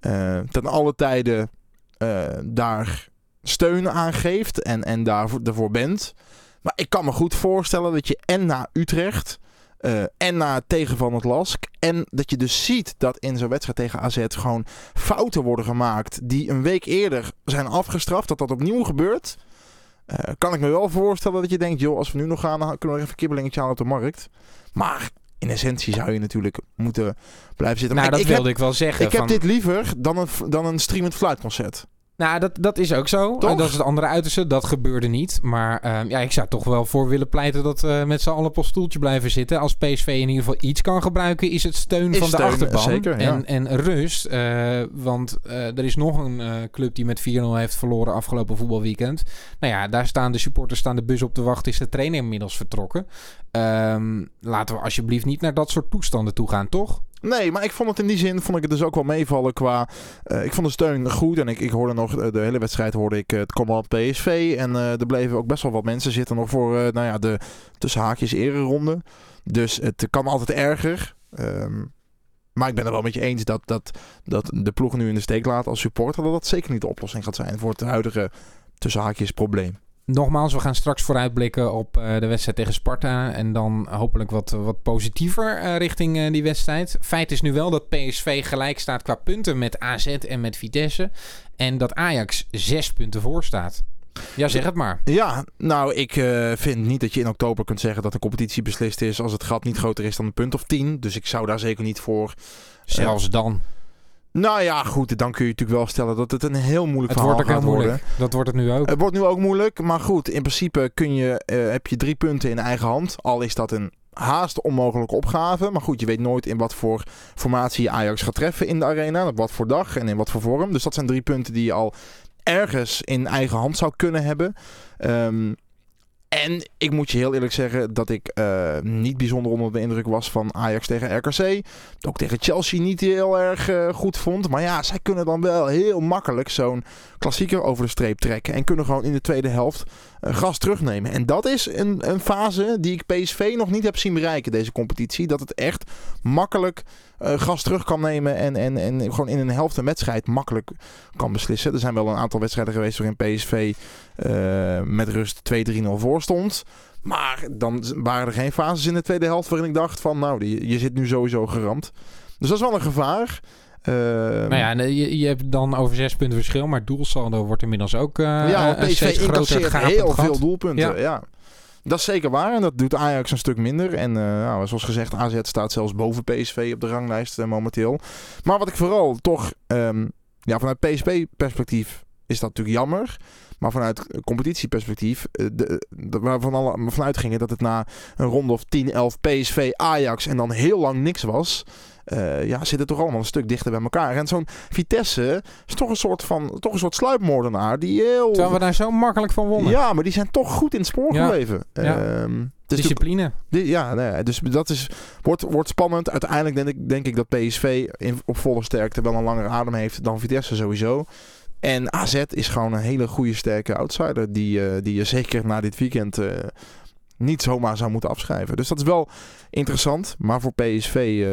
uh, ten alle tijden uh, daar steun aan geeft en, en daarvoor bent. Maar ik kan me goed voorstellen dat je en naar Utrecht uh, en na het tegen van het Lask. En dat je dus ziet dat in zo'n wedstrijd tegen AZ gewoon fouten worden gemaakt die een week eerder zijn afgestraft. Dat dat opnieuw gebeurt. Uh, kan ik me wel voorstellen dat je denkt, joh, als we nu nog gaan, dan kunnen we even een kibbelingetje halen op de markt. Maar in essentie zou je natuurlijk moeten blijven zitten. Nou, maar dat ik wilde heb, ik wel zeggen. Ik van... heb dit liever dan een, dan een streamend fluitconcert. Nou, dat, dat is ook zo. Toch? dat is het andere uiterste. Dat gebeurde niet. Maar ehm, ja, ik zou toch wel voor willen pleiten dat we met z'n allen op ons stoeltje blijven zitten. Als PSV in ieder geval iets kan gebruiken, is het steun Is van de achterban. zeker, ja. en, en rust. eh, want eh, er is nog een eh, club die met 4-0 heeft verloren afgelopen voetbalweekend. Nou ja, daar staan de supporters staan de bus op te wachten. Is de trainer inmiddels vertrokken. Ehm, laten we alsjeblieft niet naar dat soort toestanden toe gaan, toch? Nee, maar ik vond het in die zin vond ik het dus ook wel meevallen qua. eh, ik vond de steun goed en ik, ik hoorde nog eh, de hele wedstrijd hoorde ik eh, het command PSV en er bleven ook best wel wat mensen zitten nog voor nou ja de tussen haakjes ereronde. Dus het kan altijd erger. Ehm, maar ik ben het wel met je eens dat, dat, dat de ploeg nu in de steek laat als supporter dat dat zeker niet de oplossing gaat zijn voor het huidige tussen haakjes probleem. Nogmaals, we gaan straks vooruitblikken op eh, de wedstrijd tegen Sparta. En dan hopelijk wat, wat positiever eh, richting eh, die wedstrijd. Feit is nu wel dat PSV gelijk staat qua punten met AZ en met Vitesse. En dat Ajax zes punten voor staat. Ja, zeg het maar. Ja, nou, ik vind niet dat je in oktober kunt zeggen dat de competitie beslist is als het gat niet groter is dan een punt of 10. Dus ik zou daar zeker niet voor. Zelfs dan. Nou ja, goed, dan kun je natuurlijk wel stellen dat het een heel moeilijk Het verhaal wordt ook gaat heel worden. moeilijk. Dat wordt het nu ook. Het wordt nu ook moeilijk, maar goed, in principe kun je, eh, heb je drie punten in eigen hand. Al is dat een haast onmogelijke opgave. Maar goed, je weet nooit in wat voor formatie je Ajax gaat treffen in de arena. Op wat voor dag en in wat voor vorm. Dus dat zijn drie punten die je al ergens in eigen hand zou kunnen hebben. Ehm, en ik moet je heel eerlijk zeggen dat ik eh, niet bijzonder onder de indruk was van Ajax tegen RKC. Ook tegen Chelsea niet heel erg eh, goed vond. Maar ja, zij kunnen dan wel heel makkelijk zo'n klassieker over de streep trekken. En kunnen gewoon in de tweede helft eh, gas terugnemen. En dat is een, een fase die ik PSV nog niet heb zien bereiken, deze competitie. Dat het echt makkelijk gas terug kan nemen. En, en, en gewoon in een helft een wedstrijd makkelijk kan beslissen. Er zijn wel een aantal wedstrijden geweest waarin PSV eh, met rust 2-3-0 voor stond. Maar dan waren er geen fases in de tweede helft waarin ik dacht van nou, die- je zit nu sowieso geramd. Dus dat is wel een gevaar. Eh, Nou ja, eh, je, je hebt dan over zes punten verschil. Maar doelsaldo wordt inmiddels ook eh ja, PSV steeds groter heel gat. veel doelpunten. Ja. Ja. Dat is zeker waar en dat doet Ajax een stuk minder. En eh, nou, zoals gezegd, AZ staat zelfs boven PSV op de ranglijst eh, momenteel. Maar wat ik vooral toch, ehm, ja, vanuit PSV-perspectief is dat natuurlijk jammer. Maar vanuit competitieperspectief, eh, de, de, waarvan alle vanuit gingen dat het na een ronde of 10, 11 PSV, Ajax en dan heel lang niks was. Eh, ja, zit het toch allemaal een stuk dichter bij elkaar. En zo'n Vitesse is toch een soort van, toch een soort sluipmoordenaar die heel... Terwijl we daar zo makkelijk van wonnen. Ja, maar die zijn toch goed in het spoor Ja. gebleven. Ja. Ehm, Discipline. ja, nou ja, dus dat is, wordt, wordt spannend. Uiteindelijk denk ik, denk ik dat PSV in, op volle sterkte wel een langere adem heeft dan Vitesse sowieso. En AZ is gewoon een hele goede, sterke outsider. Die, eh, die je zeker na dit weekend eh, niet zomaar zou moeten afschrijven. Dus dat is wel interessant. Maar voor PSV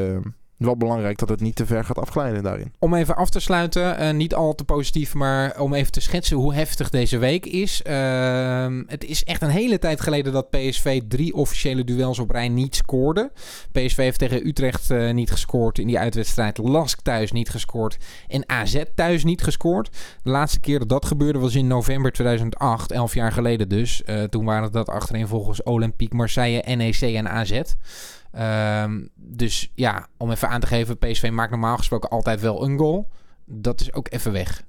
wel belangrijk dat het niet te ver gaat afglijden daarin. Om even af te sluiten, eh, niet al te positief, maar om even te schetsen hoe heftig deze week is. Ehm, het is echt een hele tijd geleden dat PSV drie officiële duels op rij niet scoorde. PSV heeft tegen Utrecht eh, niet gescoord in die uitwedstrijd. Lask thuis niet gescoord en AZ thuis niet gescoord. De laatste keer dat dat gebeurde was in november 2008, elf jaar geleden dus. Eh, toen waren dat achterin volgens Olympique Marseille, NEC en AZ. Ehm, dus ja, om even aan te geven, PSV maakt normaal gesproken altijd wel een goal. Dat is ook even weg.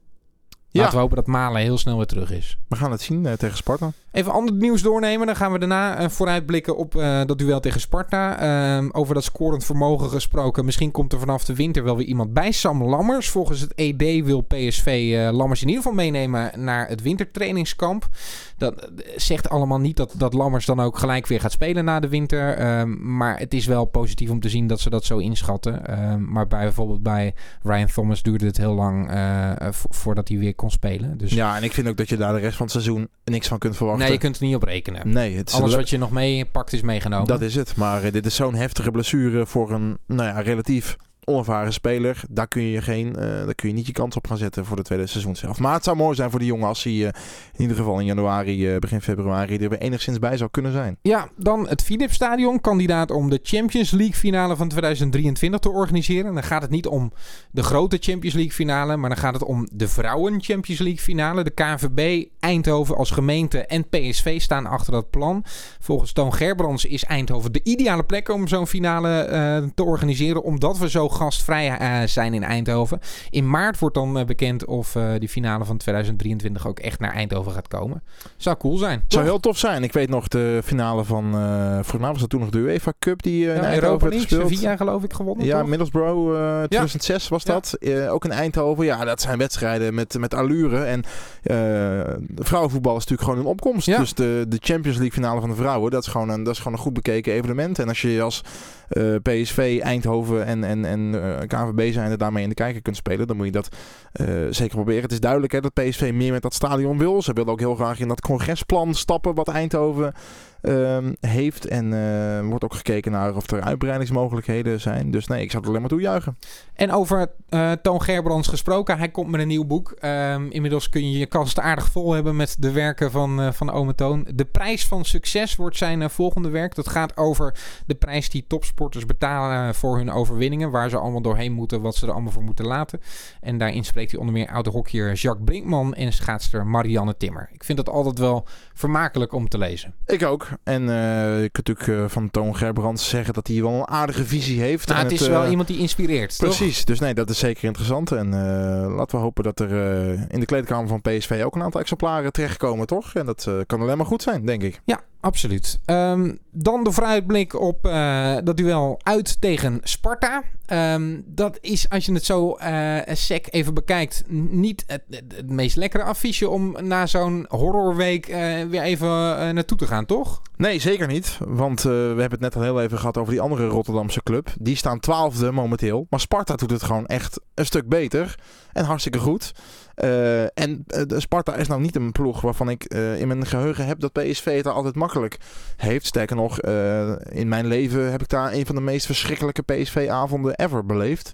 Ja. Laten we hopen dat Malen heel snel weer terug is. We gaan het zien eh, tegen Sparta. Even ander nieuws doornemen. Dan gaan we daarna eh, vooruitblikken op eh, dat duel tegen Sparta. Ehm, over dat scorend vermogen gesproken. Misschien komt er vanaf de winter wel weer iemand bij. Sam Lammers. Volgens het ED wil PSV Lammers in ieder geval meenemen naar het wintertrainingskamp. Dat zegt allemaal niet dat, dat Lammers dan ook gelijk weer gaat spelen na de winter. Ehm, maar het is wel positief om te zien dat ze dat zo inschatten. Ehm, maar bij, bijvoorbeeld bij Ryan Thomas duurde het heel lang vo- voordat hij weer kon spelen. Dus Ja, en ik vind ook dat je daar de rest van het seizoen niks van kunt verwachten. nee, je kunt er niet op rekenen. Nee, het is Alles le- wat je nog meepakt is meegenomen. Dat is het. Maar eh, dit is zo'n heftige blessure voor een nou ja, relatief onervaren speler. Daar kun je, geen, eh, daar kun je niet je kans op gaan zetten voor de tweede seizoen zelf. Maar het zou mooi zijn voor die jongen als hij eh, in ieder geval in januari, eh, begin februari er weer enigszins bij zou kunnen zijn. Ja, dan het Philips Stadion, kandidaat om de Champions League finale van 2023 te organiseren. Dan gaat het niet om de grote Champions League finale, maar dan gaat het om de vrouwen Champions League finale. De KNVB, Eindhoven als gemeente en PSV staan achter dat plan. Volgens Toon Gerbrands is Eindhoven de ideale plek om zo'n finale te organiseren, omdat we zo gastvrij zijn in Eindhoven. In maart wordt dan bekend of die finale van 2023 ook echt naar Eindhoven gaat komen. Zou cool zijn. Zou heel tof zijn. Ik weet nog de finale van, volgens mij was dat toen nog de UEFA Cup die in Eindhoven werd gespeeld. Sevilla geloof ik gewonnen. Ja, toch? Middlesbrough 2006 was dat. ook in Eindhoven. Ja, dat zijn wedstrijden met, met allure. En vrouwenvoetbal is natuurlijk gewoon een opkomst. Dus de, de Champions League finale van de vrouwen, dat is gewoon een, dat is gewoon een goed bekeken evenement. En als je als uh, eh, PSV, Eindhoven en, en, en uh, eh, KVB zijn er daarmee in de kijker kunt spelen, dan moet je dat uh, zeker proberen. Het is duidelijk hè, dat PSV meer met dat stadion wil. Ze willen ook heel graag in dat congresplan stappen wat Eindhoven Ehm, heeft. En uh, wordt ook gekeken naar of er uitbreidingsmogelijkheden zijn. Dus nee, ik zou het alleen maar toejuichen. En over uh, Toon Gerbrands gesproken. Hij komt met een nieuw boek. Um, inmiddels kun je je kast aardig vol hebben met de werken van, uh, van Ome Toon. De prijs van succes wordt zijn volgende werk. Dat gaat over de prijs die topsporters betalen voor hun overwinningen. Waar ze allemaal doorheen moeten, wat ze er allemaal voor moeten laten. En daarin spreekt hij onder meer oude hockeyer Jacques Brinkman en schaatster Marianne Timmer. Ik vind dat altijd wel vermakelijk om te lezen. Ik ook. En uh, ik kunt natuurlijk uh, van Toon Gerbrands zeggen dat hij wel een aardige visie heeft. Nou, het is wel uh, iemand die inspireert. Precies, toch? dus nee, dat is zeker interessant. En laten we hopen dat er in de kleedkamer van PSV ook een aantal exemplaren terechtkomen, toch? En dat kan alleen maar goed zijn, denk ik. Ja, absoluut. Um, dan de vooruitblik op uh, dat duel uit tegen Sparta. Um, dat is, als je het zo uh, sec even bekijkt, niet het, meest lekkere affiche om na zo'n horrorweek uh, weer even naartoe te gaan, toch? Nee, zeker niet. Want we hebben het net al heel even gehad over die andere Rotterdamse club. Die staan twaalfde momenteel. Maar Sparta doet het gewoon echt een stuk beter. En hartstikke goed. Uh, en uh, Sparta is nou niet een ploeg waarvan ik uh, in mijn geheugen heb dat PSV het altijd makkelijk heeft. Sterker nog, in mijn leven heb ik daar een van de meest verschrikkelijke PSV-avonden ever beleefd.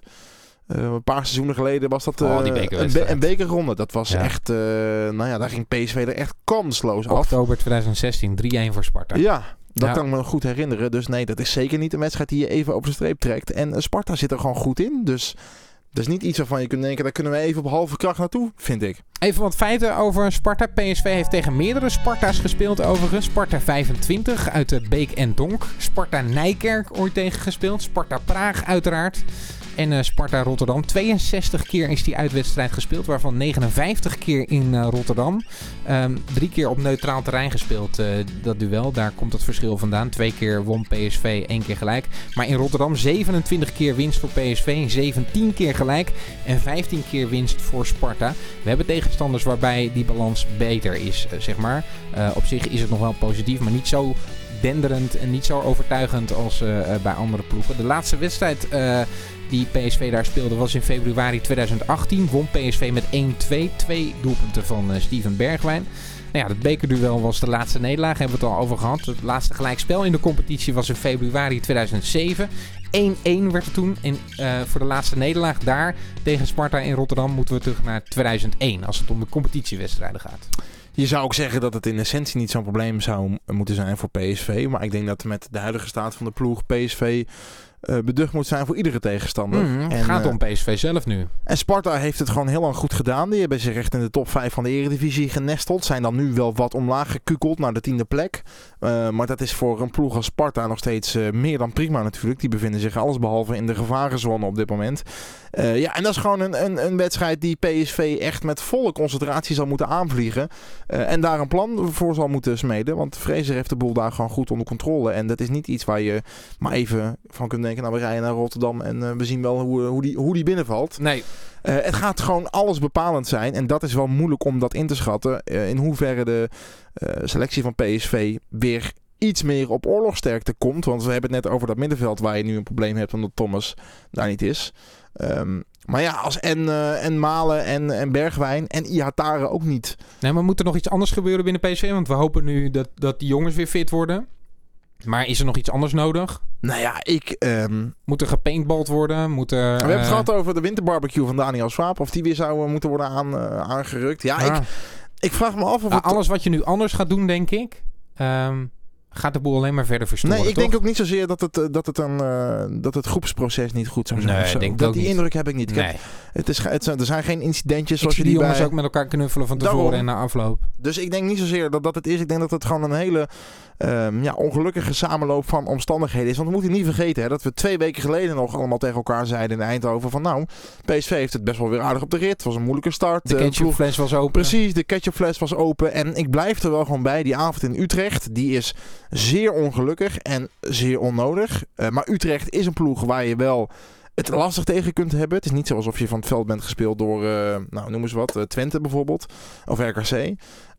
een paar seizoenen geleden was dat oh, een, be een, bekerronde. Dat was ja. echt, nou ja, daar ging PSV er echt kansloos af. Oktober 2016, 3-1 voor Sparta. Ja, dat ja. kan ik me goed herinneren. Dus nee, dat is zeker niet een wedstrijd die je even op de streep trekt. En Sparta zit er gewoon goed in. Dus dat is niet iets waarvan je kunt denken, daar kunnen we even op halve kracht naartoe, vind ik. Even wat feiten over Sparta. PSV heeft tegen meerdere Sparta's gespeeld overigens. Sparta 25 uit de Beek en Donk. Sparta Nijkerk ooit tegen gespeeld. Sparta Praag uiteraard. En uh, Sparta Rotterdam. 62 keer is die uitwedstrijd gespeeld, waarvan 59 keer in uh, Rotterdam. Um, drie keer op neutraal terrein gespeeld, uh, dat duel. Daar komt het verschil vandaan. Twee keer won PSV, één keer gelijk. Maar in Rotterdam 27 keer winst voor PSV, 17 keer gelijk en 15 keer winst voor Sparta. We hebben tegenstanders waarbij die balans beter is, zeg maar. op zich is het nog wel positief, maar niet zo denderend en niet zo overtuigend als bij andere ploegen. De laatste wedstrijd die PSV daar speelde was in februari 2018. Won PSV met 1-2. Twee doelpunten van uh, Steven Bergwijn. Nou ja, het bekerduel was de laatste nederlaag. Hebben we het al over gehad. Het laatste gelijkspel in de competitie was in februari 2007. 1-1 werd het toen. En uh, voor de laatste nederlaag daar tegen Sparta in Rotterdam moeten we terug naar 2001. Als het om de competitiewedstrijden gaat. Je zou ook zeggen dat het in essentie niet zo'n probleem zou moeten zijn voor PSV. Maar ik denk dat met de huidige staat van de ploeg PSV uh, beducht moet zijn voor iedere tegenstander. Mm, het en, gaat om PSV zelf nu. En Sparta heeft het gewoon heel lang goed gedaan. Die hebben zich echt in de top 5 van de Eredivisie genesteld. Zijn dan nu wel wat omlaag gekukeld naar de tiende plek. Uh, maar dat is voor een ploeg als Sparta nog steeds uh, meer dan prima natuurlijk. Die bevinden zich allesbehalve in de gevarenzone op dit moment. Ja, en dat is gewoon een, een, een, wedstrijd die PSV echt met volle concentratie zal moeten aanvliegen. en daar een plan voor zal moeten smeden. Want Fraser heeft de boel daar gewoon goed onder controle. En dat is niet iets waar je maar even van kunt denken. Nou, we rijden naar Rotterdam en we zien wel hoe, hoe, die, hoe die binnenvalt. Nee. Uh, het gaat gewoon alles bepalend zijn. En dat is wel moeilijk om dat in te schatten. Uh, in hoeverre de uh, selectie van PSV weer iets meer op oorlogsterkte komt. Want we hebben het net over dat middenveld waar je nu een probleem hebt omdat Thomas daar niet is. Um, maar ja, als en, en Malen en, en Bergwijn en Ihatare ook niet. Nee, maar moet er nog iets anders gebeuren binnen PSV? Want we hopen nu dat, dat die jongens weer fit worden. Maar is er nog iets anders nodig? Nou ja, ik... Um... Moet er gepaintbald worden? Moet er, We hebben het gehad over de winterbarbecue van Daniel Swaap. Of die weer zou moeten worden aan, uh, aangerukt. Ja, ah. ik, ik vraag me af of... Nou, Alles wat je nu anders gaat doen, denk ik... Um, gaat de boel alleen maar verder verstoren. Nee, ik denk ook niet zozeer dat het, dat het, een, dat het groepsproces niet goed zou zijn. Nee, denk dat die indruk heb ik niet. Nee. het is, het er zijn geen incidentjes zoals je die, die jongens bij... ook met elkaar knuffelen van tevoren en na afloop. Dus ik denk niet zozeer dat dat het is. Ik denk dat het gewoon een hele um, ja, ongelukkige samenloop van omstandigheden is. Want we moeten niet vergeten hè, dat we twee weken geleden nog allemaal tegen elkaar zeiden in Eindhoven van nou, PSV heeft het best wel weer aardig op de rit. Het was een moeilijke start. De ketchupfles was open. Precies, de ketchupfles was open. En ik blijf er wel gewoon bij. Die avond in Utrecht, die is zeer ongelukkig en zeer onnodig. Uh, maar Utrecht is een ploeg waar je wel het lastig tegen kunt hebben. Het is niet zo alsof je van het veld bent gespeeld door, uh, nou noem eens wat, uh, Twente bijvoorbeeld. Of RKC.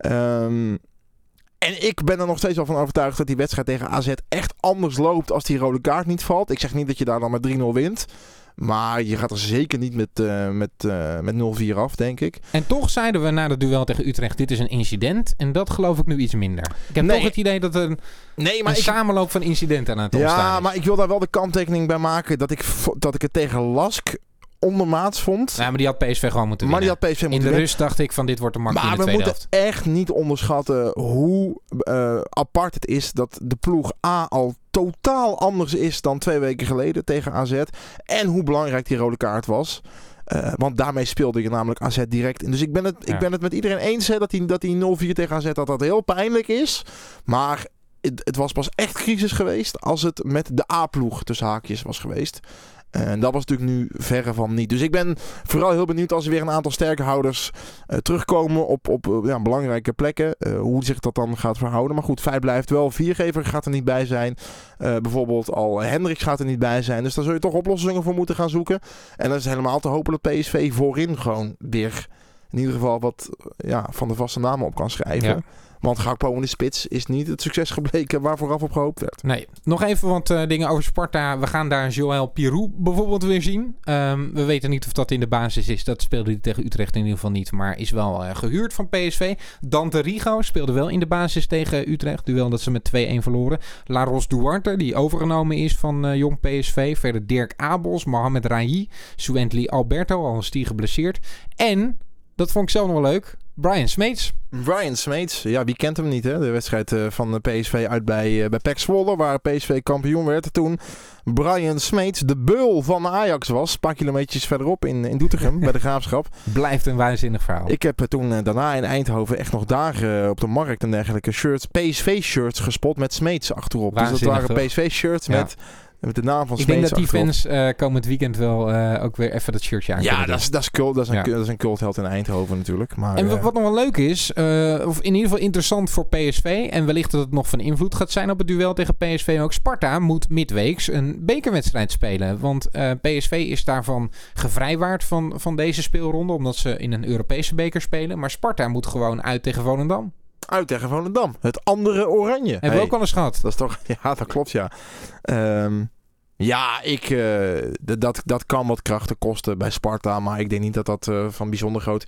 Um, en ik ben er nog steeds wel van overtuigd dat die wedstrijd tegen AZ echt anders loopt als die rode kaart niet valt. Ik zeg niet dat je daar dan met 3-0 wint. Maar je gaat er zeker niet met, uh, met, uh, met 0-4 af, denk ik. En toch zeiden we na het duel tegen Utrecht: dit is een incident. En dat geloof ik nu iets minder. Ik heb nee. toch het idee dat er een, nee, maar een ik... samenloop van incidenten aan het ontstaan ja, is. maar ik wil daar wel de kanttekening bij maken dat ik, dat ik het tegen Lask ondermaats vond. Ja, maar die had PSV gewoon moeten maar winnen. die had PSV moeten In de rust dacht ik van dit wordt een makkelijk Maar de we moeten echt niet onderschatten hoe uh, apart het is dat de ploeg A al totaal anders is dan twee weken geleden tegen AZ. En hoe belangrijk die rode kaart was. Uh, want daarmee speelde je namelijk AZ direct in. Dus ik ben het, ja. ik ben het met iedereen eens hè, dat die, dat die 0-4 tegen AZ dat dat heel pijnlijk is. Maar het, het was pas echt crisis geweest als het met de A-ploeg tussen haakjes was geweest. En dat was natuurlijk nu verre van niet. Dus ik ben vooral heel benieuwd als er weer een aantal sterke houders uh, terugkomen op, op uh, ja, belangrijke plekken. Uh, hoe zich dat dan gaat verhouden. Maar goed, Feit blijft wel. Viergever gaat er niet bij zijn. bijvoorbeeld al Hendricks gaat er niet bij zijn. Dus daar zul je toch oplossingen voor moeten gaan zoeken. En dat is helemaal te hopen dat PSV voorin gewoon weer in ieder geval wat ja, van de vaste namen op kan schrijven. Want Gakpo in de spits is niet het succes gebleken waar vooraf op gehoopt werd. Nee. Nog even wat uh, dingen over Sparta. We gaan daar Joël Pirou bijvoorbeeld weer zien. Um, we weten niet of dat in de basis is. Dat speelde hij tegen Utrecht in ieder geval niet. Maar is wel uh, gehuurd van PSV. Dante Rigo speelde wel in de basis tegen Utrecht. Duel dat ze met 2-1 verloren. Laros Duarte, die overgenomen is van uh, jong PSV. Verder Dirk Abels, Mohamed Rai, Suentli Alberto, al is die geblesseerd. En, dat vond ik zelf nog wel leuk... Brian Smeets. Brian Smeets, ja, wie kent hem niet, hè? De wedstrijd uh, van de PSV uit bij, uh, bij PEC Zwolle, waar PSV kampioen werd toen. Brian Smeets, de beul van Ajax was, een paar kilometers verderop in, in Doetinchem, bij de Graafschap. Blijft een waanzinnig verhaal. Ik heb toen daarna in Eindhoven echt nog dagen op de markt en dergelijke shirts, PSV-shirts gespot met Smeets achterop. Waanzinnig, dus dat waren PSV-shirts ja. met... Met de naam van Ik denk dat die fans uh, komend weekend wel uh, ook weer even dat shirtje aan Ja, dat is, dat, is cult, dat, is een, ja. dat is een cultheld in Eindhoven natuurlijk. Maar, en uh, wat nog wel leuk is, uh, of in ieder geval interessant voor PSV... en wellicht dat het nog van invloed gaat zijn op het duel tegen PSV... ook Sparta moet midweeks een bekerwedstrijd spelen. Want PSV is daarvan gevrijwaard van, van deze speelronde... omdat ze in een Europese beker spelen. Maar Sparta moet gewoon uit tegen Volendam uit tegen Volendam. Het andere oranje. Hebben hey, we ook al eens gehad. Dat is toch... Ja, dat klopt, ja. Um, ja, ik, uh, dat, dat kan wat krachten kosten bij Sparta. Maar ik denk niet dat dat uh, van bijzonder groot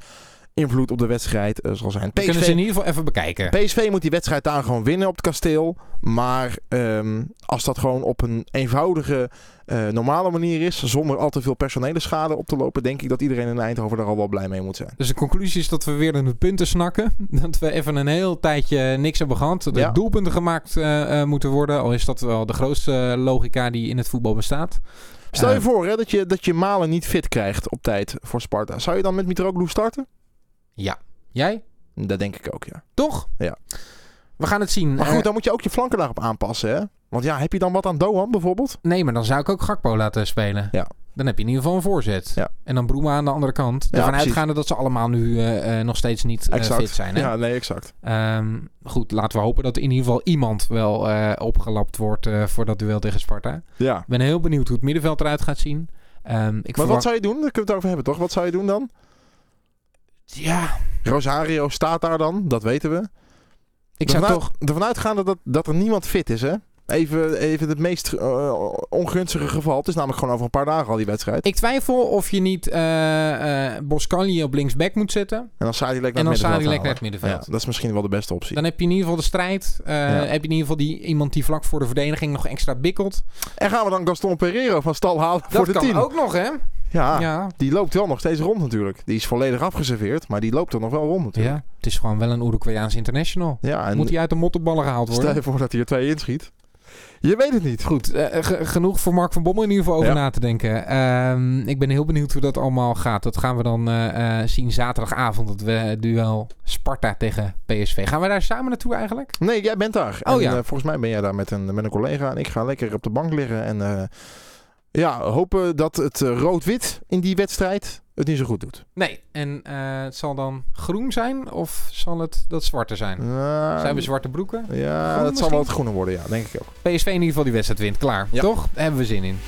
invloed op de wedstrijd uh, zal zijn. PSV, kunnen ze in ieder geval even bekijken. PSV moet die wedstrijd daar gewoon winnen op het kasteel. Maar um, als dat gewoon op een eenvoudige, uh, normale manier is, zonder al te veel personele schade op te lopen, denk ik dat iedereen in Eindhoven daar al wel blij mee moet zijn. Dus de conclusie is dat we weer in de punten snakken. Dat we even een heel tijdje niks hebben gehad. Dat ja. doelpunten gemaakt uh, moeten worden. Al is dat wel de grootste logica die in het voetbal bestaat. Stel je voor hè, dat, je, dat je Malen niet fit krijgt op tijd voor Sparta. Zou je dan met Mitroglou starten? Ja. Jij? Dat denk ik ook, ja. Toch? Ja. We gaan het zien. Maar goed, dan moet je ook je flanken daarop aanpassen, hè? Want ja, heb je dan wat aan Doan bijvoorbeeld? Nee, maar dan zou ik ook Gakpo laten spelen. Ja. Dan heb je in ieder geval een voorzet. Ja. En dan Broema aan de andere kant. Ja, precies. uitgaande dat ze allemaal nu uh, uh, nog steeds niet uh, fit zijn. Hè? Ja, nee, exact. Um, goed, laten we hopen dat in ieder geval iemand wel opgelapt wordt voor dat duel tegen Sparta. Ja. Ik ben heel benieuwd hoe het middenveld eruit gaat zien. Um, ik maar verwacht... wat zou je doen? Daar kunnen we het over hebben, toch? Wat zou je doen dan? Ja. Rosario staat daar dan, dat weten we. Ik zou ervan toch... Uit, ervan uitgaande dat, dat er niemand fit is, hè? Even, even het meest uh, ongunstige geval. Het is namelijk gewoon over een paar dagen al die wedstrijd. Ik twijfel of je niet uh, uh, Boscagli op linksback moet zetten. En dan Sadilek naar, naar naar het middenveld. Ja, dat is misschien wel de beste optie. Dan heb je in ieder geval de strijd. Ja. Heb je in ieder geval die, iemand die vlak voor de verdediging nog extra bikkelt. En gaan we dan Gaston Pereiro van stal halen dat voor de kan team? ook nog, hè? Ja, ja, die loopt wel nog steeds rond natuurlijk. Die is volledig afgeserveerd, maar die loopt er nog wel rond natuurlijk. Ja, het is gewoon wel een Uruguayaans international. Ja, en Moet hij uit de mottenballen gehaald worden? Stel je voor dat hij er twee inschiet. Je weet het niet. Goed, uh, genoeg voor Mark van Bommel in ieder geval over na te denken. Ehm, ik ben heel benieuwd hoe dat allemaal gaat. Dat gaan we dan uh, zien zaterdagavond. Dat we duel Sparta tegen PSV. Gaan we daar samen naartoe eigenlijk? Nee, jij bent daar. Oh en, ja. volgens mij ben jij daar met een, met een collega. En ik ga lekker op de bank liggen. En ja, hopen dat het rood-wit in die wedstrijd het niet zo goed doet. Nee, en uh, het zal dan groen zijn of zal het dat zwarte zijn? zijn we zwarte broeken? Ja, dat zal wel het groene worden, ja, denk ik ook. PSV in ieder geval die wedstrijd wint, klaar. Toch? Daar hebben we zin in.